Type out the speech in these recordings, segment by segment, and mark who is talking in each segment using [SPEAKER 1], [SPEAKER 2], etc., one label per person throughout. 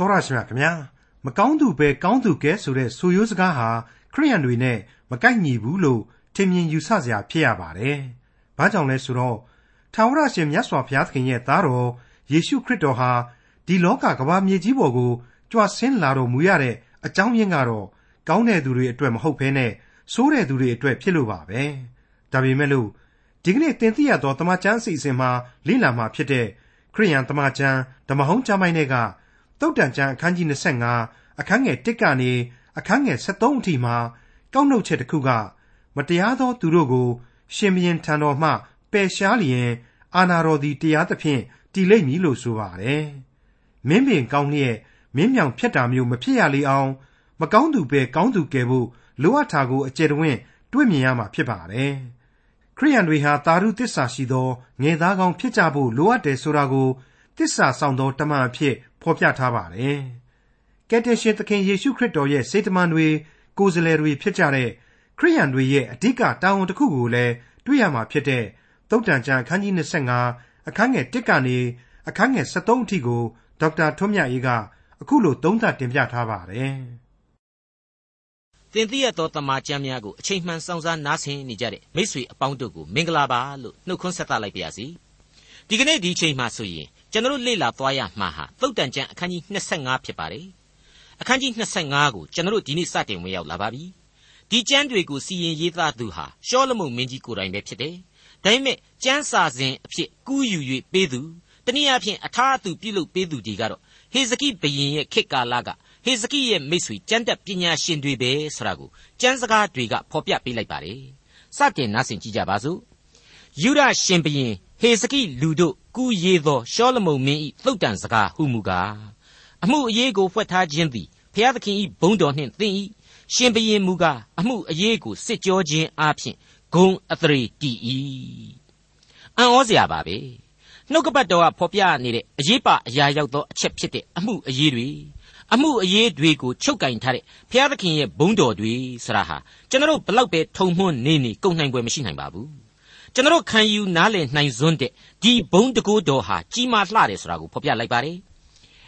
[SPEAKER 1] တော်ရရှိမြခင်ဗျာမကောင်းသူပဲကောင်းသူကဲဆိုတဲ့ဆိုရိုးစကားဟာခရိယန်တွေနဲ့မကိုက်ညီဘူးလို့ထင်မြင်ယူဆစရာဖြစ်ရပါတယ်။ဘာကြောင့်လဲဆိုတော့ထာဝရရှင်မြတ်စွာဘုရားသခင်ရဲ့သားတော်ယေရှုခရစ်တော်ဟာဒီလောကကမ္ဘာမြေကြီးပေါ်ကိုကြွဆင်းလာတော်မူရတဲ့အကြောင်းရင်းကတော့ကောင်းတဲ့သူတွေအတွက်မဟုတ်ဘဲနဲ့ဆိုးတဲ့သူတွေအတွက်ဖြစ်လို့ပါပဲ။ဒါပေမဲ့လို့ဒီကနေ့သင်သိရသောတမန်ကျမ်းအစီအစဉ်မှာလေ့လာမှာဖြစ်တဲ့ခရိယန်တမန်ကျမ်းဓမ္မဟောင်းကျမ်းပိုင်းတွေက တုတ်တန်ကျမ်းအခန်းကြီး25အခန်းငယ်1ကနေအခန်းငယ်73အထိမှာကောက်နှုတ်ချက်တစ်ခုက မတရားသောသူတို့ကို ရှင်ဘရင်ထံတော်မှပယ်ရှားလျင်အာနာတော်သည်တရားသဖြင့်တည်လိမ့်မည်လို့ဆိုပါတယ်။မင်းပင်ကောင်းလျက်မင်းမြောင်ဖြတ်တာမျိုးမဖြစ်ရလေအောင် မကောင်းသူပဲကောင်းသူကယ်ဖို့လိုအပ်တာကိုအကျယ်တဝင့်တွေ့မြင်ရမှာဖြစ်ပါတယ်။ခရိယန်တွေဟာတာရုတစ္ဆာရှိသောငယ်သားကောင်းဖြစ်ကြဖို့လိုအပ်တယ်ဆိုတာကို တစ္ဆာဆောင်သောတမန်အဖြစ် ဖော်ပြထားပါတယ်။ကယ်တင်ရှင်သခင်ယေရှုခရစ်တော်ရဲ့စေတမန်တွေကိုယ်စားလှယ်တွေဖြစ်ကြတဲ့ခရိယန်တွေရဲ့အဓိကတာဝန်တစ်ခုကိုလည်းတွေ့ရမှာဖြစ်တဲ့သုတ်တန်ကျမ်းအခန်းကြီး25အခန်းငယ်1ကနေအခန်းငယ်73အထိကိုဒေါက်တာထွန်းမြတ်အေးကအခုလိုသုံးသပ်တင်ပြထားပါတယ်။
[SPEAKER 2] သင်သိရသောတမန်ကျမ်းများကိုအချိန်မှန်စောင့်စားနားဆင်နေကြတဲ့မိษွေအပေါင်းတို့ကိုမင်္ဂလာပါလို့နှုတ်ခွန်းဆက်သလိုက်ပါရစေ။ဒီကနေ့ဒီချိန်မှဆိုရင် ကျွန်တော်လေ့လာသွားရမှာဟာသုတ်တန်ကျမ်းအခန်းကြီး25ဖြစ်ပါတယ်။အခန်းကြီး25ကိုကျွန်တော်ဒီနေ့စတင်ဝင်ရောက်လာပါပြီ။ဒီကျမ်းတွေကိုစီရင်ရေးသားသူဟာရှောလမုန်မင်းကြီးကိုယ်တိုင်ပဲဖြစ်တယ်။ဒါပေမဲ့ကျမ်းစာစဉ်အဖြစ်ကူးယူ၍ပေးသူတနည်းအားဖြင့်အထာအသူပြုလုပ်ပေးသူတွေကတော့ဟေဇကိဘုရင်ရဲ့ခေတ်ကာလကဟေဇကိရဲ့မိတ်ဆွေကျမ်းတက်ပညာရှင်တွေပဲဆိုတာကိုကျမ်းစကားတွေကဖော်ပြပေးလိုက်ပါတယ်။စတင်နားဆင်ကြည့်ကြပါစို့။ယူဒရှင်ဘုရင် ဟေဇကိလူတို့ကူရေးသောရှောလမုန်မင်း၏သုတ်တန်စကားဟုမူကားအမှုအရေးကိုဖွက်ထားခြင်းသည်ဖျားသခင်၏ဘုန်းတော်နှင့်သင်၏ရှင်ဘုရင်မူကားအမှုအရေးကိုစစ်ကြောခြင်းအပြင်ဂုံအသရေတည်၏အံ့ဩစရာပါပဲနှုတ်ကပတ်တော်ကဖော်ပြနေတဲ့အရေးပါအရာရောက်သောအချက်ဖြစ်တဲ့အမှုအရေးတွေအမှုအရေးတွေကိုချုပ်ကင်ထားတဲ့ဘုရားသခင်ရဲ့ဘုန်းတော်တွေဆရာဟာကျွန်တော်ဘလောက်ပဲထုံမှန်းနေနေကုန်နိုင်ပွဲမရှိနိုင်ပါဘူး ကျွန်တော်ခံယူနားလည်နိုင်စွန်းတဲ့ဒီဘုံတကိုးတော်ဟာကြီးမားလှတယ်ဆိုတာကိုဖော်ပြလိုက်ပါတယ်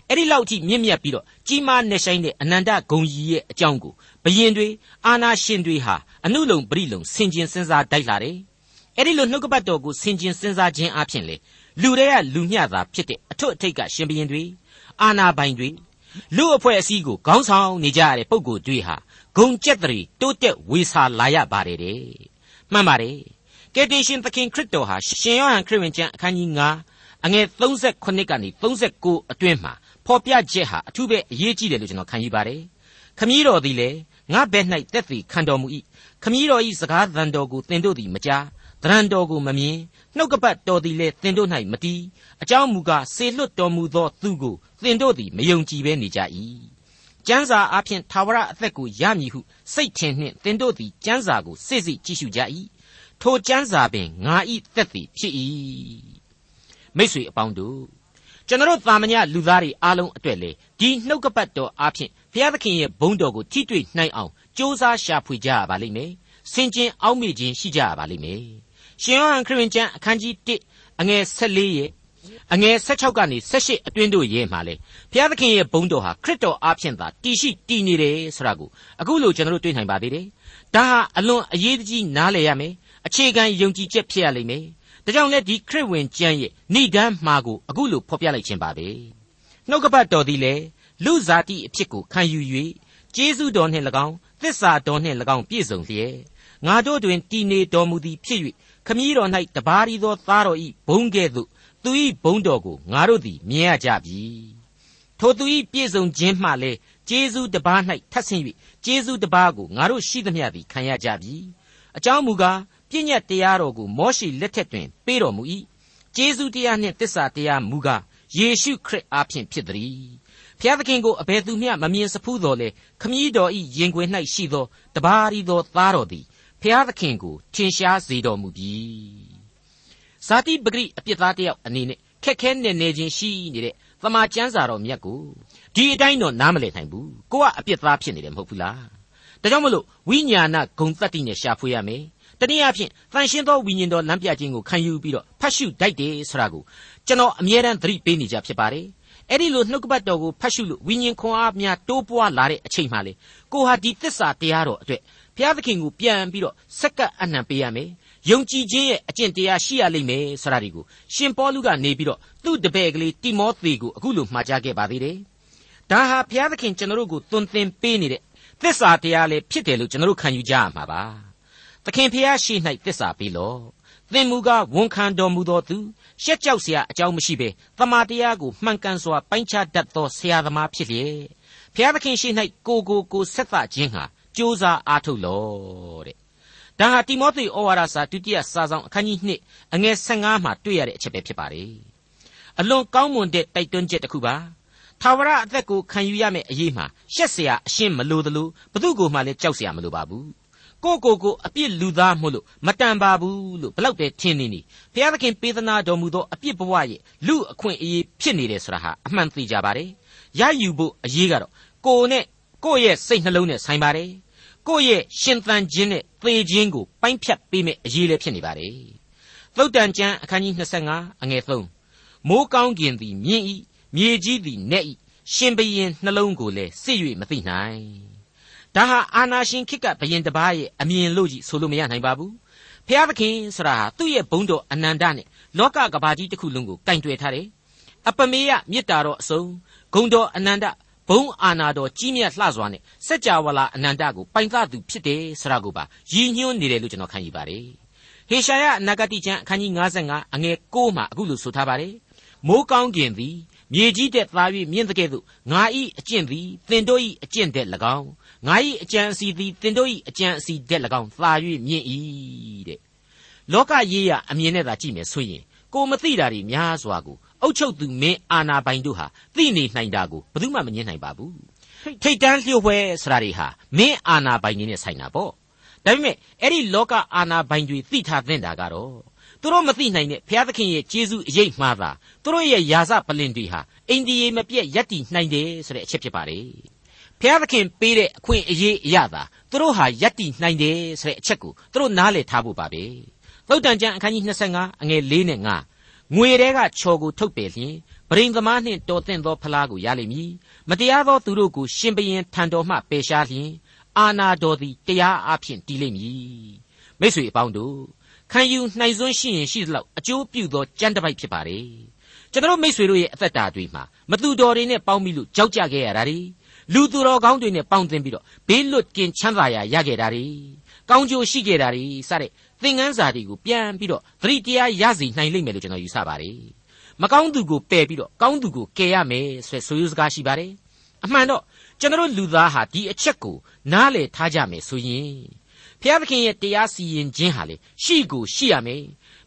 [SPEAKER 2] အဲ့ဒီလောက်ထိမြင့်မြတ်ပြီးတော့ကြီးမားနေဆိုင်တဲ့အနန္တဂုံကြီးရဲ့အကြောင်းကိုဘယင်တွေအာနာရှင်တွေဟာအနုလုံပရိလုံဆင်ခြင်စဉ်းစားတိုက်လာတယ်အဲ့ဒီလိုနှုတ်ကပတ်တော်ကိုဆင်ခြင်စဉ်းစားခြင်းအပြင်လေလူတွေကလူမျှတာဖြစ်တဲ့အထွတ်အထိပ်ကရှင်ဘယင်တွေအာနာပိုင်တွေလူအဖွဲ့အစည်းကိုခေါင်းဆောင်နေကြရတဲ့ပုံကိုတွေဟာဂုံကြက်တရီတိုးတက်ဝေဆာလာရပါတယ်တဲ့မှန်ပါတယ် ကယ်တင်ရှင်သခင်ခရစ်တော်ဟာရှင်ယောဟန်ခရစ်ဝင်ကျမ်းအခန်းကြီး9အငယ်38ကနေ39အတွင်းမှာဖော်ပြချက်ဟာအထူးပဲအရေးကြီးတယ်လို့ကျွန်တော်ခံယူပါတယ်။ခမည်းတော်သည်လည်းငါဘက်၌တက်သည်ခံတော်မူ၏။ခမည်းတော်၏စကားသံတော်ကိုသင်တို့သည်မကြားတရံတော်ကိုမမြင်နှုတ်ကပတ်တော်သည်လည်းသင်တို့၌မတီးအကြောင်းမူကားဆေလွတ်တော်မူသောသူကိုသင်တို့သည်မယုံကြည်ဘဲနေကြ၏။ကျမ်းစာအဖြစ်သာဝရအသက်ကိုရမည်ဟုစိတ်ထင်နှင့်သင်တို့သည်ကျမ်းစာကိုစိတ်စိတ်ကြည့်ရှုကြ၏ ထိုကျမ်းစာပင်ငါဤသက်သည်ဖြစ်၏မိษွေအပေါင်းတို့ကျွန်တော်သာမညလူသားတွေအားလုံးအတွက်လေဒီနှုတ်ကပတ်တော်အားဖြင့်ဘုရားသခင်ရဲ့ဘုန်းတော်ကိုထိတွေ့နိုင်အောင်ကြိုးစားရှာဖွေကြရပါလိမ့်မယ်ဆင်ကျင်အောက်မေ့ခြင်းရှိကြရပါလိမ့်မယ်ရှင်ယောဟန်ခရစ်ဝင်ကျမ်းအခန်းကြီး1အငယ်14ရဲ့အငယ်16ကနေ18အတွင်းတို့ရေးမှာလေဘုရားသခင်ရဲ့ဘုန်းတော်ဟာခရစ်တော်အားဖြင့်သာတည်ရှိတည်နေတယ်ဆိုတာကိုအခုလိုကျွန်တော်တို့တွေ့နိုင်ပါသေးတယ်ဒါဟာအလွန်အရေးကြီးနားလည်ရမယ် အခြေခံယုံကြည်ချက်ဖြစ်ရလိမ့်မယ်။ဒါကြောင့်လည်းဒီခရစ်ဝင်ကျမ်းရဲ့ဏိဒန်းမှာကိုအခုလိုဖော်ပြလိုက်ခြင်းပါပဲ။နှုတ်ကပတ်တော်သည်လည်းလူဇာတိအဖြစ်ကိုခံယူ၍ကျေးဇူးတော်နှင့်၎င်းသစ္စာတော်နှင့်၎င်းပြည့်စုံလျက်ငါတို့တွင်တည်နေတော်မူသည်ဖြစ်၍ခမည်းတော်၌တပါးရီသောသားတော်ဤဘုံကဲ့သို့သူဤဘုံတော်ကိုငါတို့သည်မြင်ရကြပြီ။ထိုသူဤပြည့်စုံခြင်းမှလည်းကျေးဇူးတပါး၌ထပ်ဆင့်၍ကျေးဇူးတပါးကိုငါတို့ရှိသမျှသည်ခံရကြပြီ။အကြောင်းမူကား ပြည့်ညတ်တရားတော်ကိုမောရှိလက်ထက်တွင် ပေးတော်မူ၏ကျေးဇူးတရားနှင့်တစ္ဆာတရားမူကားယေရှုခရစ်အားဖြင့်ဖြစ်သည်ဖျားသခင်ကိုအဘယ်သူမျှမမြင်စဖူးတော်လေခမည်းတော်ဤရင်ခွင်၌ရှိသောတပါးရီသောသားတော်သည်ဖျားသခင်ကိုထင်ရှားစေတော်မူပြီဇာတိပဂရိအပြစ်သားတယောက်အနေနဲ့ခက်ခဲနေနေချင်းရှိနေတဲ့သမာကျမ်းစာတော်မြတ်ကိုဒီအတိုင်းတော့နားမလည်နိုင်ဘူးကိုကအပြစ်သားဖြစ်နေတယ်မဟုတ်ဘူးလားဒါကြောင့်မလို့ဝိညာဏဂုံတတ္တိနဲ့ရှာဖွေရမယ် တနည်းအားဖြင့်တန်ရှင်းသောဝိညာဉ်တော်လမ်းပြခြင်းကိုခံယူပြီးတော့ဖတ်ရှုတိုက်တယ်ဆိုတာကိုကျွန်တော်အမြဲတမ်းသတိပေးနေကြဖြစ်ပါတယ်အဲ့ဒီလိုနှုတ်ကပတ်တော်ကိုဖတ်ရှုလို့ဝိညာဉ်ခွန်အားများတိုးပွားလာတဲ့အချိန်မှလေကိုဟာဒီသစ္စာတရားတော်အတွက်ဘုရားသခင်ကိုပြန်ပြီးတော့စက္ကပ်အနှံပေးရမယ်ယုံကြည်ခြင်းရဲ့အကျင့်တရားရှိရလိမ့်မယ်ဆိုတာဒီကိုရှင်ပေါလုကနေပြီးတော့သူ့တပည့်ကလေးတိမောသေကိုအခုလိုမှာကြားခဲ့ပါသေးတယ်ဒါဟာဘုရားသခင်ကျွန်တော်တို့ကိုသွန်သင်ပေးနေတဲ့သစ္စာတရားလေးဖြစ်တယ်လို့ကျွန်တော်တို့ခံယူကြရမှာပါ သခင်ဖျားရှိ၌သစ္စာပေးလော့သင်မူကားဝန်ခံတော်မူသောသူရှက်ကြောက်เสียအကြောင်းမရှိဘဲတမာတရားကိုမှန်ကန်စွာပိုင်းခြားတတ်သောဆရာသမားဖြစ်လျက်ဖျားသခင်ရှိ၌ကိုကိုကိုဆက်သခြင်းဟာကြိုးစားအားထုတ်လော့တဲ့ဒါဟာတိမောသေဩဝါဒစာဒုတိယစာဆောင်အခန်းကြီး2အငယ်15မှာတွေ့ရတဲ့အချက်ပဲဖြစ်ပါတယ်အလွန်ကောင်းမွန်တဲ့တိုက်တွန်းချက်တစ်ခုပါထာဝရအသက်ကိုခံယူရမယ့်အရေးမှာရှက်เสียအရှင်းမလို့သလိုဘသူ့ကိုမှလည်းကြောက်เสียမလိုပါဘူး ကိုကိုကိုအပြစ်လူသားမို့လို့မတန်ပါဘူးလို့ဘလောက်တည်းထင်နေနေဘုရားသခင်ပေးသနာတော်မူသောအပြစ်ဘဝရဲ့လူအခွင့်အရေးဖြစ်နေတယ်ဆိုတာဟာအမှန်သိကြပါတယ်ရယူဖို့အရေးကတော့ကိုနဲ့ကိုရဲ့စိတ်နှလုံးနဲ့ဆိုင်ပါတယ်ကိုရဲ့ရှင်သန်ခြင်းနဲ့သေခြင်းကိုပိုင်းဖြတ်ပေးမယ့်အရေးလည်းဖြစ်နေပါတယ်သုတ်တန်ကျမ်းအခန်းကြီး25အငယ်3မိုးကောင်းကင်သည်မြင့်ဤမြေကြီးသည်နဲ့ဤရှင်ဘရင်နှလုံးကိုလည်းစစ်၍မသိနိုင် ဒါဟာအာနာရှင်ခိကဘရင်တပားရဲ့အမြင်လို့ကြီးဆိုလို့မရနိုင်ပါဘူးဖျားသခင်ဆိုတာဟာသူ့ရဲ့ဘုန်းတော်အနန္တနဲ့လောကကဘာကြီးတစ်ခုလုံးကိုကင်တွယ်ထားတယ်အပမေယမေတ္တာတော်အစုံဂုံတော်အနန္တဘုံအာနာတော်ကြီးမြတ်လှစွာနဲ့စัจ java လာအနန္တကိုပိုင်သသူဖြစ်တယ်ဆိုတာကိုပါရည်ညွှန်းနေတယ်လို့ကျွန်တော်ခံယူပါတယ်ဟေရှာယအနာဂတိကျမ်းအခန်းကြီး55အငယ်6မှာအခုလိုဆိုထားပါတယ်မိုးကောင်းကင်သည် မြေကြီးတဲ့သား၍မြင့်တဲ့ကဲ့သို့ငါဤအကျင့်သည်သင်တို့ဤအကျင့်တဲ့၎င်းငါဤအကြံအစီသည်သင်တို့ဤအကြံအစီတဲ့၎င်းသာ၍မြင့်၏တဲ့လောကရေးရအမြင်နဲ့သာကြည့်မယ်ဆိုရင်ကိုမသိတာတွေများစွာကိုအုတ်ချုပ်သူမင်းအာနာပိုင်တို့ဟာသိနေနိုင်တာကိုဘယ်သူမှမငြင်းနိုင်ပါဘူးထိတ်တန်းလျှို့ဝှဲဆိုတာတွေဟာမင်းအာနာပိုင်ကြီးနဲ့ဆိုင်တာပေါ့ဒါပေမဲ့အဲ့ဒီလောကအာနာပိုင်တွေသိထားတဲ့တာကတော့ သူတို့မသိနိုင်တဲ့ဘုရားသခင်ရဲ့ကျေးဇူးအရေးမှားတာသူတို့ရဲ့ယာစပလင်တွေဟာအိန္ဒိယမပြည့်ယက်တည်နိုင်တယ်ဆိုတဲ့အချက်ဖြစ်ပါတယ်ဘုရားသခင်ပေးတဲ့အခွင့်အရေးအရသာသူတို့ဟာယက်တည်နိုင်တယ်ဆိုတဲ့အချက်ကိုသူတို့နားလည်ထားဖို့ပါပဲသုတ်တန်ကျမ်းအခန်းကြီး25အငယ်၄နဲ့5ငွေတဲကချော်ကိုထုတ်ပယ်လျင်ပရိန်သမားနှင့်တော်သင့်သောဖလားကိုရလိမ့်မည်မတရားသောသူတို့ကိုရှင်ဘရင်ထံတော်မှပယ်ရှားလျင်အာနာတော်သည်တရားအဖျင်တည်လိမ့်မည်မိတ်ဆွေအပေါင်းတို့ ခံယူနိုင်စွမ်းရှိရင်ရှိသလောက်အကျိုးပြုသောကြမ်းတစ်ပိုက်ဖြစ်ပါတယ်ကျွန်တော်မိတ်ဆွေတို့ရဲ့အသက်တာတွေမှာမသူတော်တွေနဲ့ပေါင်းပြီးလို့ကြောက်ကြခဲ့ရတာတွေလူသူတော်ကောင်းတွေနဲ့ပေါင်းသင်းပြီးတော့ဘေးလွတ်ကင်းချမ်းသာရာရခဲ့တာတွေကောင်းကျိုးရှိခဲ့တာတွေစတဲ့သင်ခန်းစာတွေကိုပြန်ပြီးတော့သတိတရားရစီနိုင်လိမ့်မယ်လို့ကျွန်တော်ယူဆပါတယ်မကောင်းသူကိုပယ်ပြီးတော့ကောင်းသူကိုကယ်ရမယ်ဆိုတဲ့ဆိုရိုးစကားရှိပါတယ်အမှန်တော့ကျွန်တော်လူသားဟာဒီအချက်ကိုနားလည်ထားကြမယ်ဆိုရင် ဘုရားသခင်ရဲ့တရားစီရင်ခြင်းဟာလေရှိကိုရှိရမယ်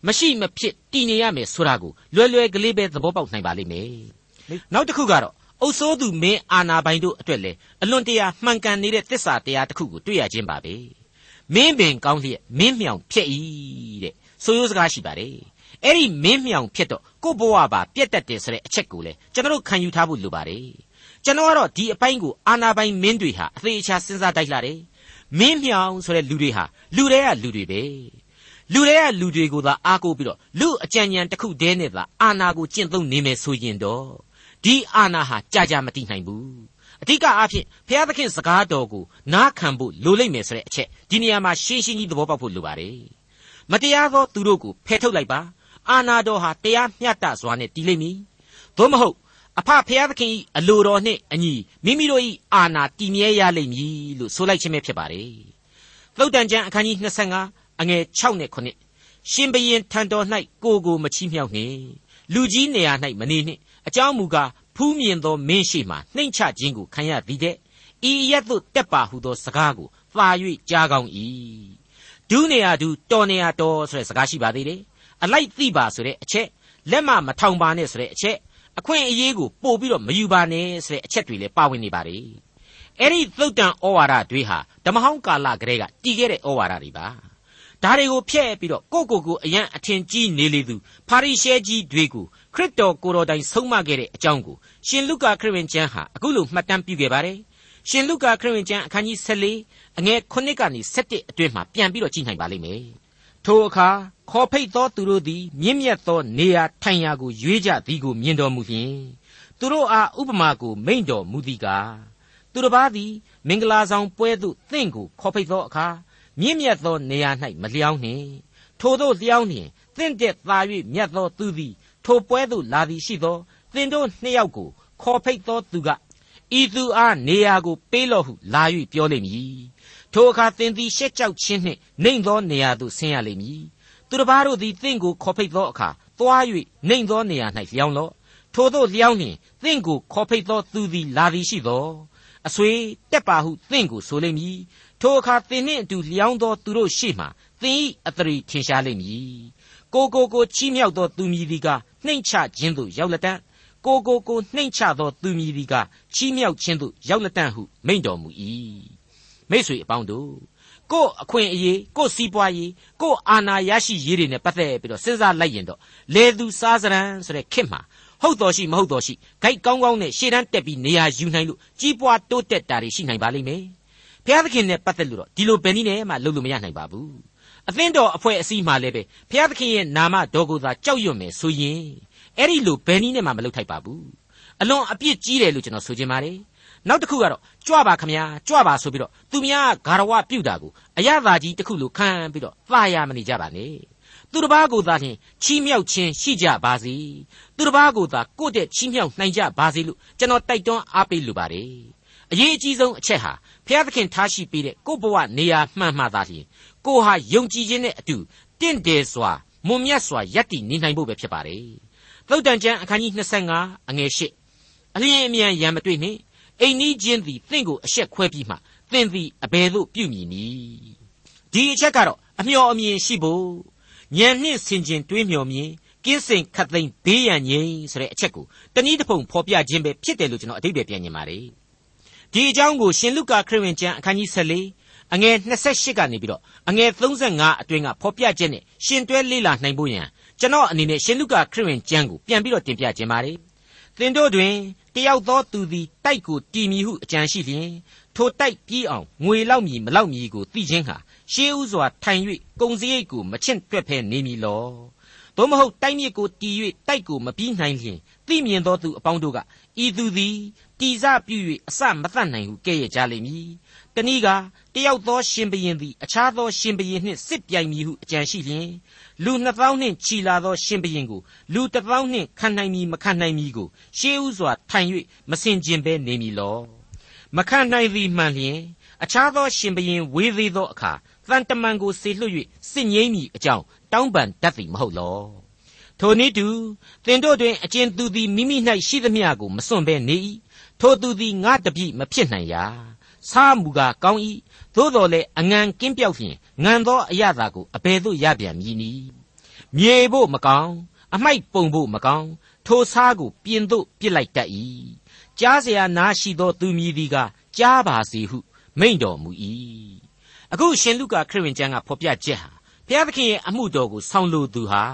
[SPEAKER 2] မရှိမဖြစ်တည်နေရမယ်ဆိုတာကိုလွယ်လွယ်ကလေးပဲသဘောပေါက်နိုင်ပါလိမ့်မယ်နောက်တစ်ခုကတော့အုပ်စိုးသူမင်းအာနာပိုင်တို့အတွက်လေအလွန်တရာမှန်ကန်နေတဲ့သစ္စာတရားတစ်ခုကိုတွေ့ရခြင်းပါပဲမင်းပင်ကောင်းလျက်မင်းမြောင်ဖြစ်၏တဲ့ဆိုရိုးစကားရှိပါတယ်အဲ့ဒီမင်းမြောင်ဖြစ်တော့ကို့ဘဝပါပြက်တက်တယ်ဆိုတဲ့အချက်ကိုလေကျွန်တော်ခံယူထားဖို့လိုပါတယ်ကျွန်တော်ကတော့ဒီအပိုင်းကိုအာနာပိုင်မင်းတွေဟာအသေးအချာစဉ်းစားတိုက်လာတယ် မင်းမြောင်ဆိုတဲ့လူတွေဟာလူတွေကလူတွေပဲလူတွေကလူတွေကိုသာအားကိုးပြီးတော့လူအကြံဉာဏ်တစ်ခုတည်းနဲ့သာအာနာကိုကျင့်သုံးနေမယ်ဆိုရင်တော့ဒီအာနာဟာကြာကြာမတည်နိုင်ဘူးအဓိကအားဖြင့်ဘုရားသခင်စကားတော်ကိုနားခံဖို့လိုလိမ့်မယ်ဆိုတဲ့အချက်ဒီနေရာမှာရှင်းရှင်းကြီးသဘောပေါက်ဖို့လိုပါတယ်မတရားသောသူတို့ကိုဖယ်ထုတ်လိုက်ပါအာနာတော်ဟာတရားမျှတစွာနဲ့တည်လိမ့်မည်သို့မဟုတ် အဖဖျားသခင်၏အလိုတော်နှင့်အညီမိမိတို့၏အာဏာတည်မြဲရလိမ့်မည်လို့ဆိုလိုက်ခြင်းပဲဖြစ်ပါတယ်။သုတ်တန်ကျမ်းအခန်းကြီး25အငယ်6နဲ့9ရှင်ဘရင်ထံတော်၌ကိုကိုမချီးမြှောက်နှင့်လူကြီးနေရာ၌မနေနှင့်အကြောင်းမူကားဖူးမြင်သောမင်းရှိမှနှိမ့်ချခြင်းကိုခံရသည်တဲ့ဤရက်သို့တက်ပါဟုသောစကားကိုသာ၍ကြားကောင်း၏ဒူးနေရာဒူးတော်နေရာတော်ဆိုတဲ့စကားရှိပါသေးတယ်အလိုက်သိပါဆိုတဲ့အချက်လက်မမထောင်ပါနဲ့ဆိုတဲ့အချက် အခွင့်အရေးကိုပို့ပြီးတော့မယူပါနဲ့ဆိုတဲ့အချက်တွေလည်းပါဝင်နေပါတယ်အဲ့ဒီသုတ်တန်ဩဝါဒတွေဟာဓမ္မဟောင်းကာလကတည်းကတည်ခဲ့တဲ့ဩဝါဒတွေပါဒါတွေကိုဖျက်ပြီးတော့ကိုကိုကိုအရန်အထင်ကြီးနေလေသူဖာရိရှဲကြီးတွေကိုခရစ်တော်ကိုတော်တိုင်ဆုံးမခဲ့တဲ့အကြောင်းကိုရှင်လုကာခရစ်ဝင်ကျမ်းဟာအခုလိုမှတ်တမ်းပြုခဲ့ပါတယ်ရှင်လုကာခရစ်ဝင်ကျမ်းအခန်းကြီး14အငယ်9ကနေ17အတွင်းမှာပြန်ပြီးတော့ကြည့်နိုင်ပါလိမ့်မယ် ထိုအခါခေါ်ဖိတ်သောသူတို့သည် မြင့်မြတ်သောနေရာထိုင်ရာကိုရွေးကြသည်ကိုမြင်တော်မူလျှင်သူသူတို့အားဥပမာကိုမိန့်တော်မူသည်ကားသူတစ်ပါးသည်မင်္ဂလာဆောင်ပွဲသို့သင့်ကိုခေါ်ဖိတ်သောအခါမြင့်မြတ်သောနေရာ၌မလျောင်းနှင့်ထိုသို့လျောင်းနှင့်သင့်တဲ့သာ၍မြတ်သောသူသည်ထိုပွဲသို့လာသည်ရှိသောသင်တို့နှစ်ယောက်ကိုခေါ်ဖိတ်သောသူကဤသူအားနေရာကိုပေးလော့ဟုလာ၍ပြောလိမ့်မည် ထိုအခါသင်သည်ရှက်ကြောက်ခြင်းနှင့်နှိမ်သောနေရာသို့ဆင်းရလိမ့်မည်သူတစ်ပါးတို့သည်သင်ကိုခေါ်ဖိတ်သောအခါသွား၍နှိမ်သောနေရာ၌လျောင်းလော့ထိုသို့လျောင်းလျင်သင်ကိုခေါ်ဖိတ်သောသူသည်လာသည်ရှိသောအဆွေတက်ပါဟုသင်ကိုဆိုလိမ့်မည်ထိုအခါသင်နှင့်အတူလျောင်းသောသူတို့ရှေ့မှသင်၏အတရီထင်ရှားလိမ့်မည်ကိုကိုကိုချီးမြှောက်သောသူမည်သည်ကနှိမ်ချခြင်းသို့ရောက်လက်တတ်ကိုကိုကိုနှိမ်ချသောသူမည်သည်ကချီးမြှောက်ခြင်းသို့ရောက်လက်တတ်ဟုမိန့်တော်မူ၏ မိษွေအပေါင်းတို့ကို့အခွင့်အရေးကို့စီးပွားရေးကို့အာဏာရရှိရေးတွေနဲ့ပတ်သက်ပြီးတော့စဉ်းစားလိုက်ရင်တော့လေသူစားစရန်ဆိုတဲ့ခစ်မှာဟုတ်တော်ရှိမဟုတ်တော်ရှိဂိုက်ကောင်းကောင်းနဲ့ရှေ့တန်းတက်ပြီးနေရာယူနိုင်လို့ကြီးပွားတိုးတက်တာတွေရှိနိုင်ပါလိမ့်မယ်ဘုရားသခင်နဲ့ပတ်သက်လို့တော့ဒီလိုဘယ်နည်းနဲ့မှလုပ်လို့မရနိုင်ပါဘူးအသင်းတော်အဖွဲ့အစည်းမှလည်းပဲဘုရားသခင်ရဲ့နာမတော်ကိုသာကြောက်ရွံ့မယ်ဆိုရင်အဲ့ဒီလိုဘယ်နည်းနဲ့မှမလုပ်ထိုက်ပါဘူးအလွန်အပြစ်ကြီးတယ်လို့ကျွန်တော်ဆိုချင်ပါတယ် နောက်တစ်ခုကတော့ကြွပါခမညာကြွပါဆိုပြီးတော့သူများဂါရဝပြုတ်တာကိုအရသာကြီးတစ်ခုလိုခံပြီးတော့သာယာမနေကြပါနဲ့သူတစ်ပါးကိုသာလျှင်ချီးမြှောက်ခြင်းရှိကြပါစေသူတစ်ပါးကိုသာကိုယ့်တဲ့ချီးမြှောက်နိုင်ကြပါစေလို့ကျွန်တော်တိုက်တွန်းအားပေးလိုပါတယ်အရေးအကြီးဆုံးအချက်ဟာဘုရားသခင်ထားရှိပေးတဲ့ကိုယ့်ဘဝနေရာမှန်မှသာလျှင်ကိုဟာယုံကြည်ခြင်းနဲ့အတူတင့်တယ်စွာမွန်မြတ်စွာယက်တည်နေနိုင်ဖို့ပဲဖြစ်ပါတယ်သုတ်တန်ကျမ်းအခန်းကြီး25အငယ်8အလျင်အမြန်ရံမတွေ့နှင့် အိမ်နီးချင်းသည်သင်ကိုအဆက်ခွဲပြီးမှသင်သည်အဘယ်သို့ပြုမည်နည်းဒီအချက်ကတော့အမျှော်အမြင်ရှိဖို့ဉာဏ်နှင့်ဆင်ခြင်တွေးမျှော်မြင်ကင်းစင်ခတ်သိမ်းဘေးရန်ငြိမ်းဆိုတဲ့အချက်ကိုတနည်းတစ်ပုံဖော်ပြခြင်းပဲဖြစ်တယ်လို့ကျွန်တော်အတိတ်ပဲပြန်မြင်ပါတယ်ဒီအကြောင်းကိုရှင်လုကာခရစ်ဝင်ကျမ်းအခန်းကြီး14အငယ်28ကနေပြီးတော့အငယ်35အတွင်းကဖော်ပြချက်နဲ့ရှင်တွဲလေ့လာနိုင်ဖို့ရန်ကျွန်တော်အနေနဲ့ရှင်လုကာခရစ်ဝင်ကျမ်းကိုပြန်ပြီးတော့တင်ပြခြင်းပါတယ်သင်တို့တွင် တယောက်သောသူသည်တိုက်ကိုတီမီဟုအကြံရှိလျင်ထိုတိုက်ပြီးအောင်ငွေလောက်မည်မလောက်မည်ကိုသိခြင်းဟာရှေးဥစွာထိုင်၍ကုံစရိတ်ကိုမချင့်တွက်ဖဲနေမည်လောသို့မဟုတ်တိုက်မြစ်ကိုတီ၍တိုက်ကိုမပြီးနိုင်လျင်သိမြင်သောသူအပေါင်းတို့ကဤသူသည်တီစပြု၍အစမတတ်နိုင်ဟုကဲ့ရဲ့ကြလိမ့်မည်တနည်းကတယောက်သောရှင်ဘရင်သည်အခြားသောရှင်ဘရင်နှင့်စစ်ပြိုင်မည်ဟုအကြံရှိလျင် လူနှစ်သောင်းနှင့်ချီလာသောရှင်ဘရင်ကိုလူတစ်သောင်းနှင့်ခံနိုင်မည်မခံနိုင်မည်ကိုရှေးဥစွာထိုင်၍မစင်ကျင်ဘဲနေမည်လောမခံနိုင်သည်မှန်လျင်အခြားသောရှင်ဘရင်ဝေးသေးသောအခါတန်တမန်ကိုစေလွှတ်၍စစ်ငိမ့်မည်အကြောင်းတောင်းပန်တတ်သည်မဟုတ်လောထိုနည်းတူသင်တို့တွင်အကျဉ်သူသည်မိမိ၌ရှိသမျှကိုမစွန့်ဘဲနေ၏ထိုသူသည်ငါတပြိမဖြစ်နိုင်ရာ စားမူကားကောင်း၏သို့တော်လည်းအငံကင်းပြောက်ဖြင့်ငံသောအရသာကိုအဘယ်သို့ရပြန်မည်နည်းမြေဖို့မကောင်းအမိုက်ပုံဖို့မကောင်းထိုစားကိုပြင်သို့ပြစ်လိုက်တတ်၏ကြားเสียနာရှိသောသူမည်သည်ကကြားပါစေဟုမိန့်တော်မူ၏အခုရှင်လုကာခရစ်ဝင်ကျမ်းကဖော်ပြချက်ဟာဘုရားသခင်ရဲ့အမှုတော်ကိုဆောင်လိုသူဟာ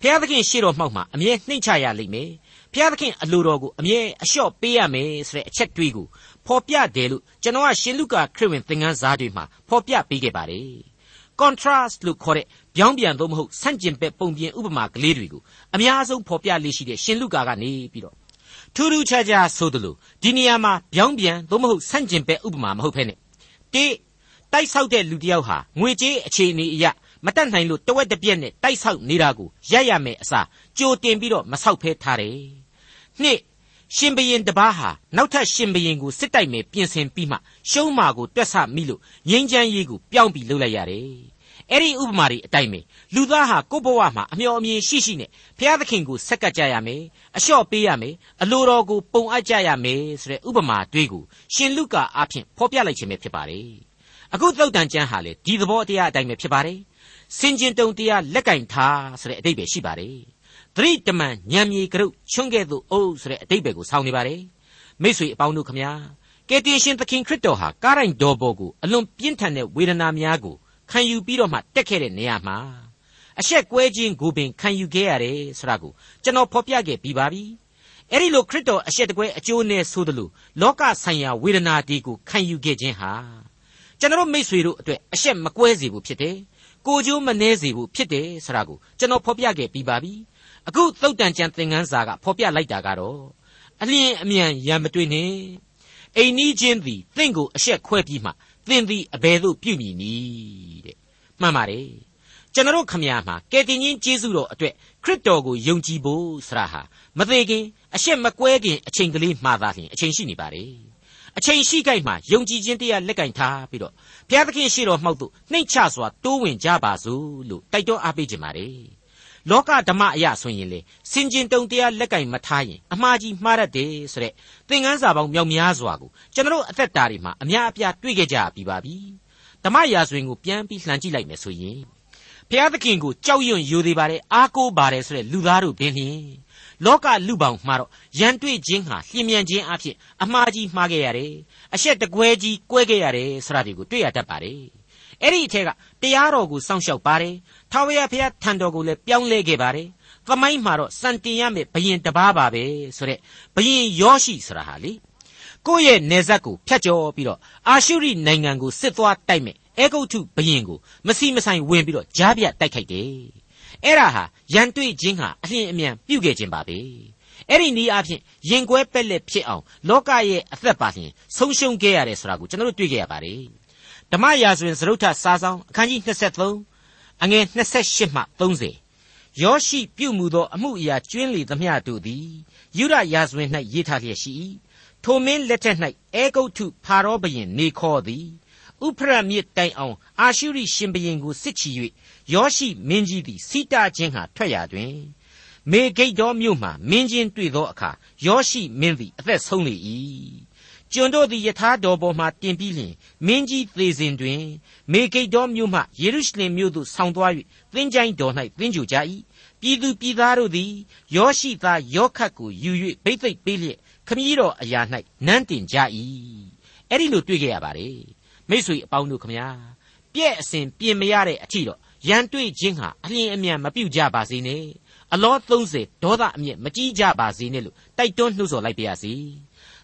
[SPEAKER 2] ဘုရားသခင်ရှေ့တော်မှောက်မှာအမြဲနှိမ့်ချရလိမ့်မယ်ဘုရားသခင်အလိုတော်ကိုအမြဲအလျှော့ပေးရမယ်ဆိုတဲ့အချက်တွေးကို ဖော်ပြတယ်လို့ကျွန်တော်ကရှင်လုကာခရစ်ဝင်သင်ခန်းစာတွေမှာဖော်ပြပေးခဲ့ပါတယ် contrast လို့ခေါ်တဲ့ပြောင်းပြန်သို့မဟုတ်ဆန့်ကျင်ဘက်ပုံပြင်ဥပမာကလေးတွေကိုအများဆုံးဖော်ပြလေးရှိတဲ့ရှင်လုကာကနေပြီးတော့ထူးထူးခြားခြားဆိုသလိုဒီနေရာမှာပြောင်းပြန်သို့မဟုတ်ဆန့်ကျင်ဘက်ဥပမာမဟုတ်ဖ ೇನೆ တိတိုက်ဆောက်တဲ့လူတစ်ယောက်ဟာငွေကြေးအခြေအနေအရမတတ်နိုင်လို့တဝက်တစ်ပြက်နဲ့တိုက်ဆောက်နေတာကိုရက်ရမယ်အစားကြိုတင်ပြီးတော့မဆောက်ဖဲထားတယ်။နှစ် ရှင်ဘရင်တပားဟာနောက်ထပ်ရှင်ဘရင်ကိုစစ်တိုက်မယ်ပြင်ဆင်ပြီးမှရှုံးမာကိုတွက်ဆမိလို့ငိမ့်ချမ်းရေးကိုပြောင်းပြီးလုပ်လိုက်ရတယ်။အဲ့ဒီဥပမာတွေအတိုင်းပဲလူသားဟာကိုယ့်ဘဝမှာအမျှော်အမြင်ရှိရှိနဲ့ဘုရားသခင်ကိုဆက်ကပ်ကြရမယ်အလျှော့ပေးရမယ်အလိုတော်ကိုပုံအပ်ကြရမယ်ဆိုတဲ့ဥပမာတွေးကိုရှင်လုကာအားဖြင့်ဖော်ပြလိုက်ခြင်းပဲဖြစ်ပါတယ်။အခုသုတ်တန်ကျမ်းဟာလေဒီသဘောတရားအတိုင်းပဲဖြစ်ပါတယ်။စင်ကျင်တုံတရားလက်ကင်ထားဆိုတဲ့အဓိပ္ပာယ်ရှိပါတယ် သတိတမန်ညံမြေကရုချွန်းကဲ့သို့အုပ်ဆိုတဲ့အတိတ်ပဲကိုဆောင်းနေပါတယ်မိษွေအပေါင်းတို့ခမညာကယ်တင်ရှင်သခင်ခရစ်တော်ဟာကားရိုင်တော်ပေါ်ကိုအလွန်ပြင်းထန်တဲ့ဝေဒနာများကိုခံယူပြီးတော့မှတက်ခဲ့တဲ့နေရာမှာအဆက်ကွဲခြင်းကိုပင်ခံယူခဲ့ရတယ်ဆိုတာကိုကျွန်တော်ဖော်ပြခဲ့ပြီးပါပြီအဲ့ဒီလိုခရစ်တော်အဆက်တကွဲအကျိုးနဲ့ဆိုသလိုလောကဆိုင်ရာဝေဒနာဒီကိုခံယူခဲ့ခြင်းဟာကျွန်တော်မိษွေတို့အတွက်အဆက်မကွဲစေဘူးဖြစ်တယ်ကိုကျိုးမနှဲစေဘူးဖြစ်တယ်ဆိုတာကိုကျွန်တော်ဖော်ပြခဲ့ပြီးပါပြီ အခုသုတ်တန်ကျန်သင်ခန်းစာကဖော်ပြလိုက်တာကတော့အလျင်အမြန်ရံမတွေ့နှင့်အိမ်နီးချင်းသည်သင်ကိုအရှက်ခွဲပြီးမှသင်သည်အဘယ်သို့ပြုမည်နည်းတဲ့မှန်ပါတယ်ကျွန်တော်ခမညာမှာကယ်တင်ရှင်ယေရှုတော်အတွက်ခရစ်တော်ကိုယုံကြည်ဖို့ဆရာဟာမသေးခင်အရှက်မကွဲခင်အချိန်ကလေးမှသာလျှင်အချိန်ရှိနေပါတယ်အချိန်ရှိကြိုက်မှာယုံကြည်ခြင်းတရားလက်ကင်ထားပြီးတော့ဘုရားသခင်ရှေ့တော်မှောက်သို့နှိမ်ချစွာတိုးဝင်ကြပါစို့လို့တိုက်တွန်းအားပေးခြင်းပါတယ် လောကဓမ္မအရာဆိုရင်လေစင်ကျင်တုံတရားလက်ကင်မထားရင်အမှားကြီးမှားတတ်တယ်ဆိုတဲ့သင်ခန်းစာပေါင်းမြောက်များစွာကိုကျွန်တော်အသက်တာတွေမှာအများအပြားတွေ့ခဲ့ကြပြီးပါပြီဓမ္မရာဇဝင်ကိုပြန်ပြီးလှန်ကြည့်လိုက်မယ်ဆိုရင်ဘုရားသခင်ကိုကြောက်ရွံ့ယိုသေးပါတယ်အားကိုးပါတယ်ဆိုတဲ့လူသားတို့ပင်လျင်လောကလူပောင်မှာတော့ရန်တွေ့ခြင်းဟာလျင်မြန်ခြင်းအဖြစ်အမှားကြီးမှားခဲ့ရတယ်အရှက်တကွဲကြီးကွဲခဲ့ရတယ်ဆိုတာတွေကိုတွေ့ရတတ်ပါတယ် အဲ့ဒီအထက်ကတရားတော်ကိုစောင့်ရှောက်ပါတယ်ထာဝရဘုရားထံတော်ကိုလည်းပြောင်းလဲခဲ့ပါတယ်သမိုင်းမှာတော့စံတင်ရမယ်ဘယင်တပားပါပဲဆိုတဲ့ဘယင်ယောရှိဆိုတာဟာလေကိုယ့်ရဲ့နေဆက်ကိုဖျက်ကျော်ပြီးတော့အာရှုရိနိုင်ငံကိုစစ်သွားတိုက်မယ်အဲဂုတ်ထုဘယင်ကိုမစီမဆိုင်ဝင်ပြီးတော့ကြားပြတိုက်ခိုက်တယ်အဲ့ဒါဟာရန်တွေ့ခြင်းဟာအလျင်အမြန်ပြုတ်ခဲ့ခြင်းပါပဲအဲ့ဒီနည်းအားဖြင့်ရင်ကွဲပက်လက်ဖြစ်အောင်လောကရဲ့အသက်ပါလျင်ဆုံးရှုံးခဲ့ရတယ်ဆိုတာကိုကျွန်တော်တို့တွေ့ခဲ့ရပါတယ် ဓမ္မရာဇဝင်စရုပ်ထစာဆောင်အခန်းကြီး23အငယ်28မှ30ယောရှိပြုမှုသောအမှုအရာကျွင်းလေသမျှတို့သည်ယူရရာဇဝင်၌ရေးထားလျက်ရှိ၏ထိုမင်းလက်ထက်၌အေဂုတ်ထုဖာရောဘရင်နေခေါ်သည်ဥဖရမြစ်တိုင်အောင်အာရှုရိရှင်ဘရင်ကိုစစ်ချီ၍ယောရှိမင်းကြီးသည်စိတာချင်းဟာထွက်ရာတွင်မေဂိတ်တော်မြို့မှမင်းချင်းတွေ့သောအခါယောရှိမင်းသည်အသက်ဆုံးလေ၏ ကျွန်တို့သည်ယထာတော်ပေါ်မှတင်ပြီးလျှင်မင်းကြီးသေစဉ်တွင် မေဂိတ်တော်မြို့မှယေရုရှလင်မြို့သို့ဆောင်းသွား၍သင်္ချိုင်းတော်၌သင်ကြကြ၏ပြည်သူပြည်သားတို့သည်ယောရှိသားယောခတ်ကိုယူ၍ဘိသိက်ပေးလျက်ခမည်းတော်အရာ၌နန်းတင်ကြ၏အဲ့ဒီလိုတွေ့ခဲ့ရပါတယ်မိတ်ဆွေအပေါင်းတို့ခမညာပြည့်အစဉ်ပြင်မရတဲ့အထီတော့ရန်တွေ့ခြင်းဟာအလျင်အမြန်မပြုတ်ကြပါစေနဲ့အလော30ဒေါသအမျက်မကြီးကြပါစေနဲ့လို့တိုက်တွန်းနှိုးဆော်လိုက်ပါရစေ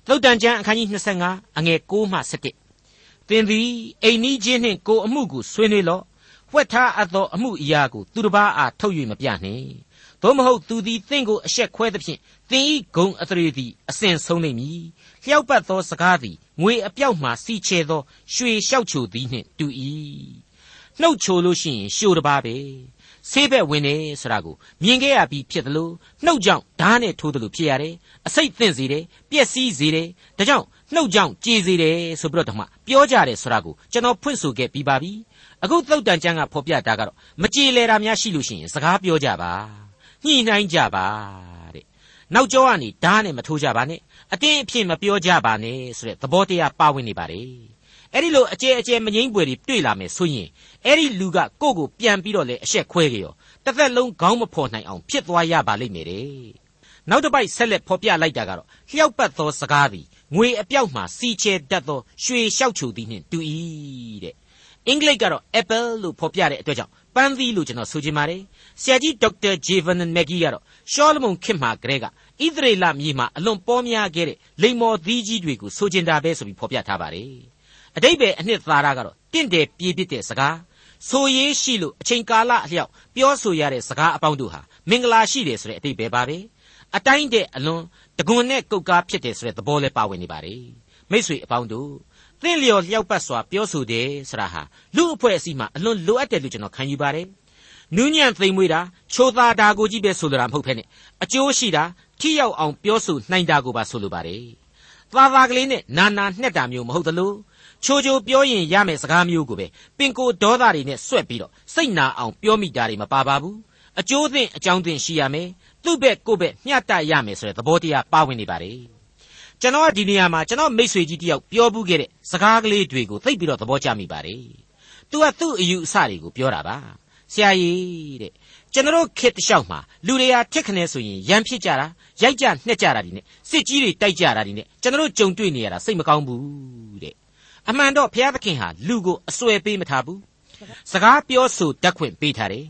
[SPEAKER 2] သုတ်တန်ကျမ်းအခန်းကြီး25အငယ်6မှ7သင်သည်အိမ်နီးချင်းနှင့်ကိုအမှုကိုဆွေးနွေးလော့ဝှက်ထားအပ်သောအမှုအရာကိုသူတစ်ပါးအားထုတ်၍မပြနှင့်သို့မဟုတ်သူသည်သင်ကိုအရှက်ခွဲသဖြင့်သင်ဤဂုံအထရေသည်အစဉ်ဆုံးနေမည်လျှောက်ပတ်သောစကားသည်ငွေအပြောက်မှစီချဲသောရွှေလျှောက်ချိုသည်နှင့်တူ၏နှုတ်ချိုလို့ရှိရင်ရှို့တပါးပဲ ဆေးဘက်ဝင်နေဆိုတာကိုမြင်ခဲ့ရပြီးဖြစ်တယ်လို့နှုတ်ကြောင့်ဓာတ်နဲ့ထိုးတယ်လို့ဖြစ်ရတယ်အစိတ်သင့်စေတယ်ပျက်စီးစေတယ်ဒါကြောင့်နှုတ်ကြောင့်ကြေစေတယ်ဆိုပြီးတော့ဓမ္မပြောကြတယ်ဆိုတာကိုကျွန်တော်ဖွင့်ဆိုခဲ့ပြီးပါပြီအခုသုတ်တန်ကျမ်းကဖော်ပြတာကတော့မကြေလဲတာများရှိလို့ရှိရင်စကားပြောကြပါညှိနှိုင်းကြပါတဲ့နောက်ကျောကနေဓာတ်နဲ့မထိုးကြပါနဲ့အတင်းအဖြစ်မပြောကြပါနဲ့ဆိုတဲ့သဘောတရားပါဝင်နေပါတယ် အဲ့ဒီလိုအကျဲအကျဲမငိမ့်ပွေတွေတွေ့လာမယ်ဆိုရင်အဲ့ဒီလူကကိုယ့်ကိုပြန်ပြီးတော့လေအဆက်ခွဲကြရောတစ်သက်လုံးခေါင်းမဖော်နိုင်အောင်ဖြစ်သွားရပါလိမ့်မယ်တဲ့နောက်တစ်ပိုက်ဆက်လက်ဖော်ပြလိုက်တာကတော့လျှောက်ပတ်သောစကားသည်ငွေအပြောက်မှစီချဲတတ်သောရွှေလျှောက်ချိုသည်နှင့်တူ၏တဲ့အင်္ဂလိပ်ကတော့ apple လို့ဖော်ပြတဲ့အတွက်ကြောင့်ပန်းသီးလို့ကျွန်တော်ဆိုချင်ပါတယ်ဆရာကြီးဒေါက်တာဂျေဗန်မက်ဂီကတော့ရှောလမုန်ခေတ်မှာကလေးကဣသရေလမြေမှာအလွန်ပေါများခဲ့တဲ့လိမ္မော်သီးကြီးတွေကိုဆိုချင်တာပဲဆိုပြီးဖော်ပြထားပါတယ် အတိတ်ပဲအနှစ်သာရကတော့တင့်တယ်ပြေးပြစ်တဲ့စကားဆိုရေးရှိလို့အချိန်ကာလအလျောက်ပြောဆိုရတဲ့စကားအပေါင်းတို့ဟာမင်္ဂလာရှိတယ်ဆိုတဲ့အတိတ်ပဲပါပဲအတိုင်းတဲ့အလွန်တကွန်နဲ့ကုတ်ကားဖြစ်တယ်ဆိုတဲ့သဘောလည်းပါဝင်နေပါတယ်မိษွေအပေါင်းတို့သင်လျော်လျောက်ပတ်စွာပြောဆိုတယ်ဆိုတာဟာလူအဖွဲ့အစည်းမှာအလွန်လိုအပ်တယ်လို့ကျွန်တော်ခံယူပါတယ်နူးညံ့သိမ်မွေးတာချိုးသားတာကိုကြီးပဲဆိုလိုတာမဟုတ်ဖ ೇನೆ အကျိုးရှိတာထိရောက်အောင်ပြောဆိုနိုင်တာကိုပါဆိုလိုပါတယ်သာသာကလေးနဲ့နာနာနှက်တာမျိုးမဟုတ်သလို့ ချိုချိုပြောရင်ရမယ်စကားမျိုးကိုပဲပင်ကိုဒေါသတွေနဲ့ဆွဲ့ပြီးတော့စိတ်နာအောင်ပြောမိတာတွေမပါပါဘူးအကျိုးသင့်အကြောင်းသင့်ရှိရမယ်သူ့ဘက်ကိုယ့်ဘက်မျှတရမယ်ဆိုတဲ့သဘောတရားပါဝင်နေပါတယ်ကျွန်တော်ကဒီနေရာမှာကျွန်တော်မိတ်ဆွေကြီးတယောက်ပြောဘူးခဲ့တဲ့စကားကလေးတွေကိုသိပြီးတော့သဘောကျမိပါတယ်သူကသူ့အယူအဆတွေကိုပြောတာပါဆရာကြီးတဲ့ကျွန်တော်ခေတ်တလျှောက်မှာလူတွေဟာထက်ခနဲဆိုရင်ရန်ဖြစ်ကြတာရိုက်ကြနှက်ကြတာဒီနဲ့စစ်ကြီးတွေတိုက်ကြတာဒီနဲ့ကျွန်တော်ကြုံတွေ့နေရတာစိတ်မကောင်းဘူးတဲ့ အမှန်တော့ဘုရားသခင်ဟာလူကိုအစွဲပေးမထားဘူးစကားပြောဆိုတတ်ခွင့်ပေးထားတယ်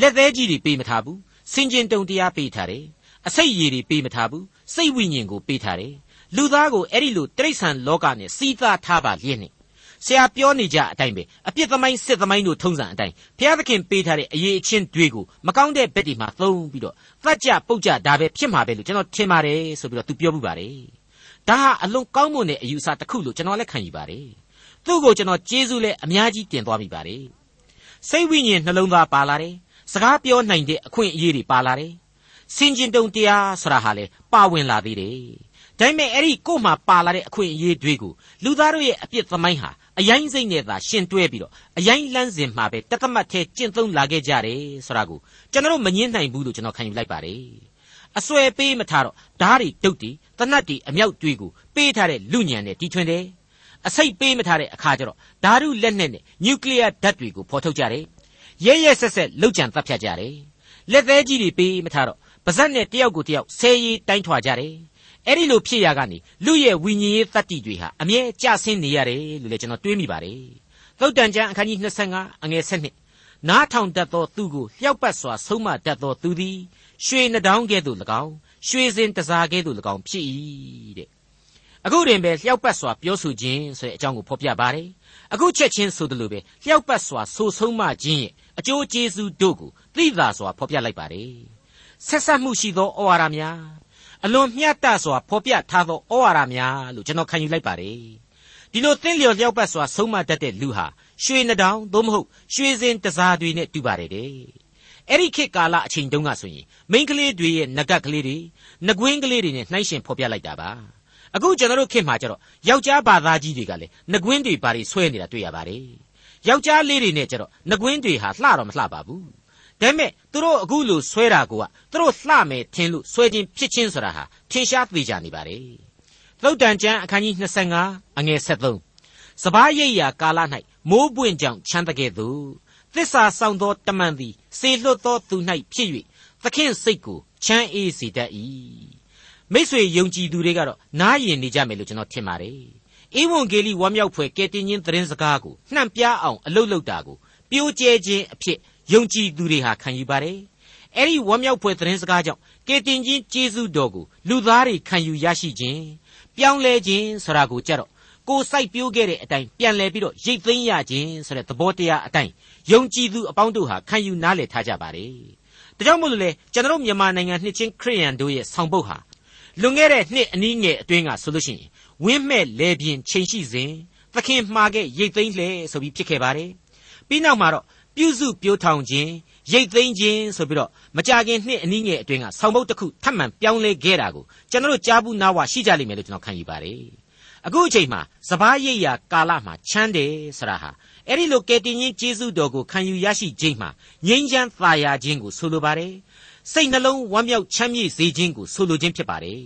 [SPEAKER 2] လက်သေးကြီးတွေပေးမထားဘူးစင်ကျင်တုံတရားပေးထားတယ်အစိတ်ရည်တွေပေးမထားဘူးစိတ်ဝိညာဉ်ကိုပေးထားတယ်လူသားကိုအဲ့ဒီလိုတိရစ္ဆာန်လောကနဲ့စီးသားထားပါလျက်နဲ့ဆရာပြောနေကြအတိုင်းပဲအပြစ်သမိုင်းစစ်သမိုင်းတို့ထုံးစံအတိုင်းဘုရားသခင်ပေးထားတဲ့အရေးအချင်းတွေကိုမကောင်းတဲ့ဘက်တွေမှာသုံးပြီးတော့သတ်ကြပုတ်ကြဒါပဲဖြစ်မှာပဲလို့ကျွန်တော်ထင်ပါတယ်ဆိုပြီးတော့သူပြောမှုပါတယ် ဒါဟာအလွန်ကောင်းမွန်တဲ့အယူအဆတစ်ခုလို့ကျွန်တော်လည်းခံယူပါတယ်သူ့ကိုကျွန်တော်ကျေးဇူးလည်းအများကြီးတင်သွားမိပါတယ်စိတ်ဝိညာဉ်နှလုံးသားပါလာတယ်စကားပြောနိုင်တဲ့အခွင့်အရေးတွေပါလာတယ်စင်ကျင်တုံတရားဆိုတာဟာလေပါဝင်လာသေးတယ်ဒါပေမဲ့အဲ့ဒီကို့မှာပါလာတဲ့အခွင့်အရေးတွေကိုလူသားတို့ရဲ့အပြစ်သမိုင်းဟာအယိုင်းစိတ်နဲ့သာရှင်တွဲပြီးတော့အယိုင်းလန်းစဉ်မှာပဲတသမတ်ထဲကျင့်သုံးလာခဲ့ကြတယ်ဆိုတာကိုကျွန်တော်မငင်းနိုင်ဘူးလို့ကျွန်တော်ခံယူလိုက်ပါတယ် အစွဲပေးမထားတော့ဓားတွေတုတ်တွေတနတ်တွေအမြောက်တွေကိုပေးထားတဲ့လူညံနဲ့တီထွင်တယ်အစိတ်ပေးမထားတဲ့အခါကျတော့ဓာတုလက်နက်နဲ့နျူကလ িয়ার ဓာတ်တွေကိုဖော်ထုတ်ကြတယ်ရဲရဲဆက်ဆက်လှုပ်ကြံတပ်ဖြတ်ကြတယ်လက်သေးကြီးတွေပေးမထားတော့ပါဇက်နဲ့တယောက်ကိုတယောက်ဆဲရီတိုင်းထွာကြတယ်အဲ့ဒီလိုဖြစ်ရကနေလူရဲ့ဝိညာဉ်ရေးတတ္တိတွေဟာအမြဲကျဆင်းနေရတယ်လို့လည်းကျွန်တော်တွေးမိပါတယ်သုတ်တန်ကျမ်းအခန်းကြီး25အငယ်7နားထောင်တတ်သောသူကိုလျှောက်ပတ်စွာဆုံးမတတ်သောသူသည် ရွှေနှောင်းကဲ့သို့၎င်းရွှေစင်တစားကဲ့သို့၎င်းဖြစ်၏တဲ့အခုတွင်ပဲလျှောက်ပတ်စွာပြောဆိုခြင်းဆိုတဲ့အကြောင်းကိုဖော်ပြပါတယ်အခုချက်ချင်းဆိုသလိုပဲလျှောက်ပတ်စွာဆိုဆုံးမခြင်းရဲ့အကျိုးကျေးဇူးတို့ကိုသိသာစွာဖော်ပြလိုက်ပါတယ်ဆက်ဆက်မှုရှိသောဩဝါဒများအလွန်မျှတစွာဖော်ပြထားသောဩဝါဒများလို့ကျွန်တော်ခံယူလိုက်ပါတယ်ဒီလိုသင်လျော်လျောက်ပတ်စွာဆုံးမတတ်တဲ့လူဟာရွှေနှောင်သို့မဟုတ်ရွှေစင်တစားတွေနဲ့တူပါတယ်တဲ့ အဲ့ဒီခေတ်ကာလအချိန်တုန်းကဆိုရင်မိန်းကလေးတွေရဲ့ငကက်ကလေးတွေငကွင်းကလေးတွေနဲ့နှိုင်းရှင်ဖော်ပြလိုက်တာပါအခုကျွန်တော်တို့ခေတ်မှာကျတော့ယောက်ျားဘာသားကြီးတွေကလည်းငကွင်းတွေဘာတွေဆွဲနေတာတွေ့ရပါတယ်ယောက်ျားလေးတွေနဲ့ကျတော့ငကွင်းတွေဟာလှတော့မလှပါဘူးဒါပေမဲ့သူတို့အခုလိုဆွဲတာကသူတို့လှမယ်ထင်လို့ဆွဲခြင်းဖြစ်ခြင်းဆိုတာဟာထင်ရှားသေးကြနေပါလေသုတ်တန်ကျမ်းအခန်းကြီး25အငယ်73စပားရိပ်ရာကာလ၌မိုးပွင့်ကြောင်ချမ်းတကဲ့သို့ သစ္စာဆောင်သောတမန်သည်စေလွတ်သောသူ၌ဖြစ်၍သခင်စိတ်ကိုချမ်းအေးစေတတ်၏မိษွေယုံကြည်သူတွေကတော့နားယင်နေကြမယ်လို့ကျွန်တော်ထင်ပါတယ်ဧဝံဂေလိဝမ်းမြောက်ဖွယ်ကယ်တင်ခြင်းသတင်းစကားကိုနှံ့ပြအောင်အလုတ်လုတာကိုပြိုးကျဲခြင်းအဖြစ်ယုံကြည်သူတွေဟာခံယူပါတယ်။အဲ့ဒီဝမ်းမြောက်ဖွယ်သတင်းစကားကြောင့်ကယ်တင်ခြင်းကျေးဇူးတော်ကိုလူသားတွေခံယူရရှိခြင်းပြောင်းလဲခြင်းဆိုတာကိုကြတော့ကိုစိုက်ပျိုးခဲ့တဲ့အတိုင်းပြန်လဲပြီးတော့ရိတ်သိမ်းရခြင်းဆိုတဲ့သဘောတရားအတိုင်း ယုံကြည်သူအပေါင်းတို့ဟာခံယူနားလည်ထားကြပါတယ်။ဒါကြောင့်မို့လို့လေကျွန်တော်မြန်မာနိုင်ငံနှစ်ချင်းခရိယန်တို့ရဲ့ဆောင်ပုဒ်ဟာလွန်ခဲ့တဲ့နှစ်အနည်းငယ်အတွင်းကဆိုလို့ရှိရင်ဝင်းမဲ့လေပြင်းချိန်ရှိစဉ်သခင်မှားခဲ့ရိတ်သိမ်းလှဲဆိုပြီးဖြစ်ခဲ့ပါတယ်။ပြီးနောက်မှာတော့ပြုစုပြိုးထောင်ခြင်းရိတ်သိမ်းခြင်းဆိုပြီးတော့မကြခင်နှစ်အနည်းငယ်အတွင်းကဆောင်းပုတ်တစ်ခုထပ်မံပြောင်းလဲခဲ့တာကိုကျွန်တော်တို့ကြားဘူးနားဝရှိကြလိမ့်မယ်လို့ကျွန်တော်ခံယူပါတယ်အခုအချိန်မှာစပားရိပ်ရာကာလမှာချမ်းတယ်ဆိုတာဟာ အဲ့ဒီလိုကယ်တင်ရှင်ကျေးဇူးတော်ကိုခံယူရရှိခြင်းမှာငြိမ်းချမ်းသာယာခြင်းကိုဆိုလိုပါတယ်စိတ်နှလုံးဝမ်းမြောက်ချမ်းမြေ့စေခြင်းကိုဆိုလိုခြင်းဖြစ်ပါတယ်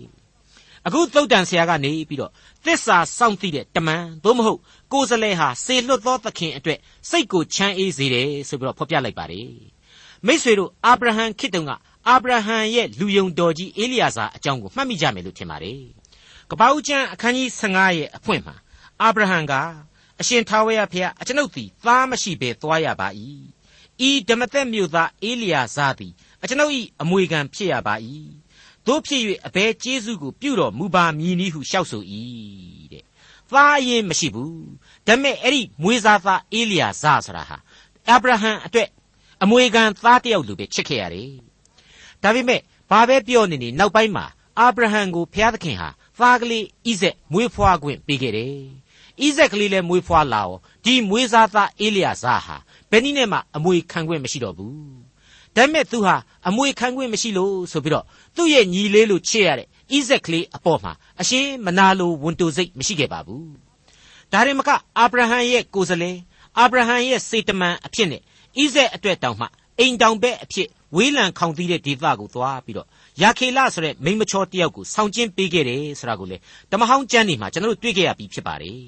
[SPEAKER 2] အခုသုတ်တန်ဆရာကနေပြီးတော့သစ္စာစောင့်သိတဲ့တမန်သို့မဟုတ်ကိုယ်စလဲဟာစေလွတ်သောသခင်အတွက်စိတ်ကိုချမ်းအေးစေတယ်ဆိုပြီးတော့ဖော်ပြလိုက်ပါတယ်မိษွေတို့အာဗြဟံခေတ်တုန်းကအာဗြဟံရဲ့လူယုံတော်ကြီးအေလိယာဇာအကြောင်းကိုမှတ်မိကြမယ်လို့ထင်ပါတယ်ကပ္ပဦးကျမ်းအခန်းကြီး15ရဲ့အဖွင့်မှာအာဗြဟံက အရှင်ထာဝရဘုရားအကျွန်ုပ်သည်သားမရှိဘဲသွားရပါ၏ဤဓမ္မသက်မြို့သားအေလိယာဇာသည်အကျွန်ုပ်၏အမွေခံဖြစ်ရပါ၏တို့ဖြစ်၍အဘဲကျေးဇူးကိုပြုတော်မူပါမည်နည်းဟုလျှောက်ဆို၏တဲ့သားအရင်မရှိဘူးဒါပေမဲ့အဲ့ဒီမွေးစားသားအေလျာဇဆိုတာဟာအာဗြဟံအတွက်အမွေခံသားတယောက်လိုပဲချစ်ခဲ့ရတယ်ဒါပေမဲ့ဘာပဲပြောနေနေနောက်ပိုင်းမှာအာဗြဟံကိုဘုရားသခင်ဟာသားကလေးဣဇက်မွေးဖွားခွင့်ပေးခဲ့တယ် ဣဇက်ကလေးလည်းမွေးဖွားလာအောင်ဒီမွေးစားသားအေလျာဇဟာဘယ်နည်းနဲ့မှအမွေခံခွင့်မရှိတော့ဘူးဒါပေမဲ့သူဟာအမွေခံခွင့်မရှိလို့ဆိုပြီးတော့သူ့ရဲ့ညီလေးလို့ချစ်ရတဲ့ဣဇက်ကလေးအပေါ်မှာအရှင်မနာလိုဝန်တိုစိတ်မရှိခဲ့ပါဘူးဒါရင်မကအာဗြဟံရဲ့ကိုယ်စလဲအာဗြဟံရဲ့စေတမန်အဖြစ်နဲ့ဣဇက်အတွက်တောင်မှအိမ်တောင်ဘက်အဖြစ်ဝေးလံခေါင်သီးတဲ့ဒေသကိုသွားပြီးတော့ ယာခေလဆိုတဲ့မိန်းမချောတယောက်ကိုဆောင်ကျင်းပေးခဲ့တယ်ဆိုတာကိုလေတမဟောင်းကျမ်းနေမှာကျွန်တော်တို့တွေ့ခဲ့ရပြီးဖြစ်ပါတယ်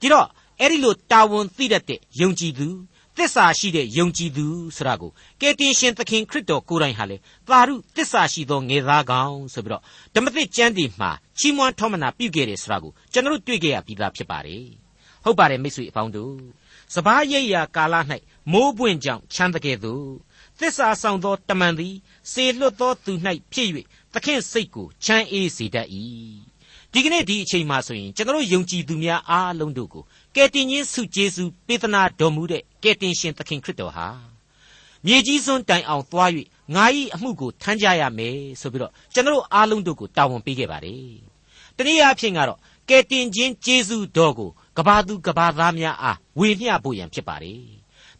[SPEAKER 2] ဒီတော့အဲ့ဒီလိုတာဝန်သိတတ်တဲ့ယုံကြည်သူသစ္စာရှိတဲ့ယုံကြည်သူဆိုတာကိုကယ်တင်ရှင်သခင်ခရစ်တော်ကိုယ်တိုင်ဟာလေသာရုသစ္စာရှိသောငယ်သားကောင်ဆိုပြီးတော့ဓမ္မသစ်ကျမ်းဒီမှာချီးမွမ်းထောမနာပြုခဲ့တယ်ဆိုတာကိုကျွန်တော်တို့တွေ့ခဲ့ရပြီးသားဖြစ်ပါတယ်ဟုတ်ပါတယ်မိတ်ဆွေအပေါင်းတို့စပားရိပ်ရာကာလ၌မိုးပွင့်ကြောင်ချမ်းတကယ်သို့ သစ္စာဆောင်သောတမန်သည်စေလွတ်သောသူ၌ဖြစ်၍သခင်စိတ်ကိုချမ်းအေးစေတတ်၏ဒီကနေ့ဒီအချိန်မှဆိုရင်ကျွန်တော်ယုံကြည်သူများအားလုံးတို့ကိုကယ်တင်ရှင်ဆုကျေးဇူးပေးသနာတော်မူတဲ့ကယ်တင်ရှင်သခင်ခရစ်တော်ဟာမြေကြီးစွန်းတိုင်အောင်သွား၍ငါ၏အမှုကိုထမ်းကြရမယ်ဆိုပြီးတော့ကျွန်တော်အားလုံးတို့ကိုတာဝန်ပေးခဲ့ပါတယ်။တနည်းအားဖြင့်ကတော့ကယ်တင်ခြင်းကျေးဇူးတော်ကိုကဘာသူကဘာသားများအားဝေမျှဖို့ရန်ဖြစ်ပါတယ်။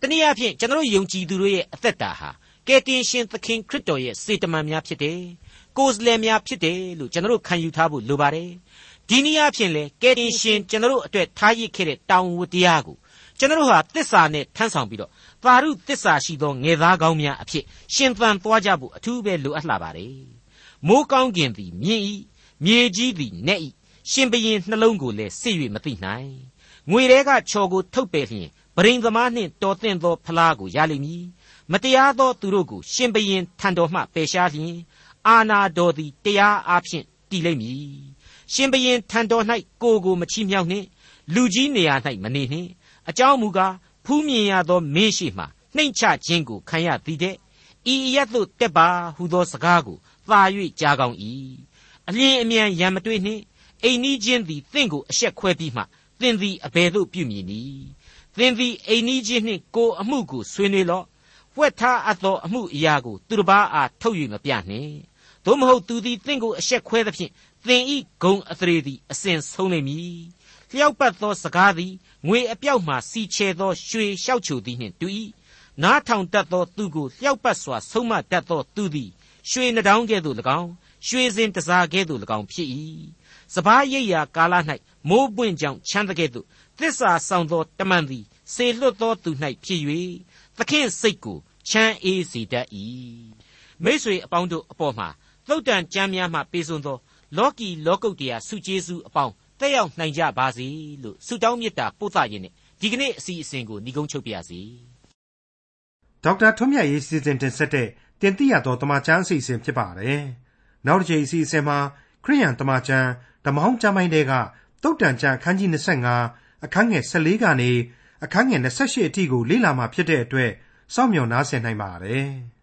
[SPEAKER 2] တနည်းအားဖြင့်ကျွန်တော်ယုံကြည်သူတို့ရဲ့အသက်တာဟာကယ်တင်ရှင်သခင်ခရစ်တော်ရဲ့စေတမန်များဖြစ်တယ်။ကိုယ်စားလှယ်များဖြစ်တယ်လို့ကျွန်တော်ခံယူထားဖို့လိုပါတယ်။ဒီနည်းအားဖြင့်လေကယ်တင်ရှင်ကျွန်တော်အတွက်ထားရစ်ခဲ့တဲ့တောင်းဝတရားကိုကျွန်တော်ဟာတစ္ဆာနဲ့ထမ်းဆောင်ပြီးတော့သာရုတစ္ဆာရှိသောငယ်သားကောင်းများအဖြစ်ရှင်သန်သွားကြဖို့အထူးပဲလိုအပ်လာပါတယ်။မိုးကောင်းကင်သည်မြင့်၏မြေကြီးသည်နက်၏ရှင်ဘရင်နှလုံးကိုလည်းစစ်၍မသိနိုင်။ငွေတဲကချော်ကိုထုတ်ပယ်လျင် ဗရိန်သမားနှင့်တော်သင့်သောဖလားကိုရလိမ့်မည်။မတရားသောသူတို့ကိုရှင်ဘရင်ထံတော်မှပယ်ရှားလျင်အာနာတော်သည်တရားအားဖြင့်တည်လိမ့်မည်။ရှင်ဘရင်ထံတော်၌ကိုကိုမချီးမြှောက်နှင့်လူကြီးနေရာ၌မနေနှင့်အကြောင်းမူကားဖူးမြင်ရသောမင်းရှိမှနှိမ့်ချခြင်းကိုခံရသည်တဲ့ဤအရတ်သို့တက်ပါဟူသောစကားကိုသာ၍ကြားကောင်း၏အလင်းအမြန်ရံမတွေ့နှင့်အိမ်နီးချင်းသည်တင့်ကိုအဆက်ခွဲပြီးမှသင်သည်အဘယ်သို့ပြုမည်နည်း သင်သည်အိမ်နီးချင်းနှင့်ကိုအမှုကိုဆွေးနွေးလော့ဝှက်ထားအပ်သောအမှုအရာကိုသူတစ်ပါးအားထုတ်၍မပြနှင့်သို့မဟုတ်သူသည်တင့်ကိုအဆက်ခွဲသဖြင့်သင်ဤဂုံအသရေသည်အစဉ်ဆုံးလိမ့်မည်လျှောက်ပတ်သောစကားသည်ငွေအပြောက်မှစီချဲသောရွှေလျှောက်ချိုသည်နှင့်တူ၏နားထောင်တတ်သောသူကိုလျှောက်ပတ်စွာဆုံးမတတ်သောသူသည်ရွှေနှောင်းကဲ့သို့၎င်းရွှေစင်တစားကဲ့သို့၎င်းဖြစ်၏စပားရိပ်ရာကာလ၌မိုးပွင့်ကြောင်ချမ်းတဲ့ကဲ့သို့ သစ္စာဆောင်သောတမန်သည်စေလွတ်သောသူ၌ဖြစ်၍သခင်စိတ်ကိုချမ်းအေးစေတတ်၏မိษွေအပေါင်းတို့အပေါ်မှာသုတ်တန်ကြမ်းများမှပေးစွန်သောလောကီလောကုတ်တရားစုကျေးဇူးအပေါင်းတက်ရောက်နိုင်ကြပါစေလို့ဆုတောင်းမေတ္တာပို့သခြင်းနဲ့ဒီကနေ့အစီအစဉ်ကိုညီကုန်းချုပ်ပါရစေ
[SPEAKER 1] ဒေါက်တာထွန်းမြတ်ရေးစီစဉ်တင်ဆက်တဲ့တင်ပြရသောတမချန်းအစီအစဉ်ဖြစ်ပါတယ်နောက်တစ်ချိန်အစီအစဉ်မှာခရိယန်တမချန်းဓမ္မဟောင်းကျမ်းပိုင်းတွေကတုတ်တန်ချန်းအခန်းကြီး25 အခန်းငယ်14ကနေအခန်းငယ်28အထိကိုလေ့လာမှာဖြစ်တဲ့အတွက်စောင့်မျှော်နားဆင်နိုင်ပါတယ်။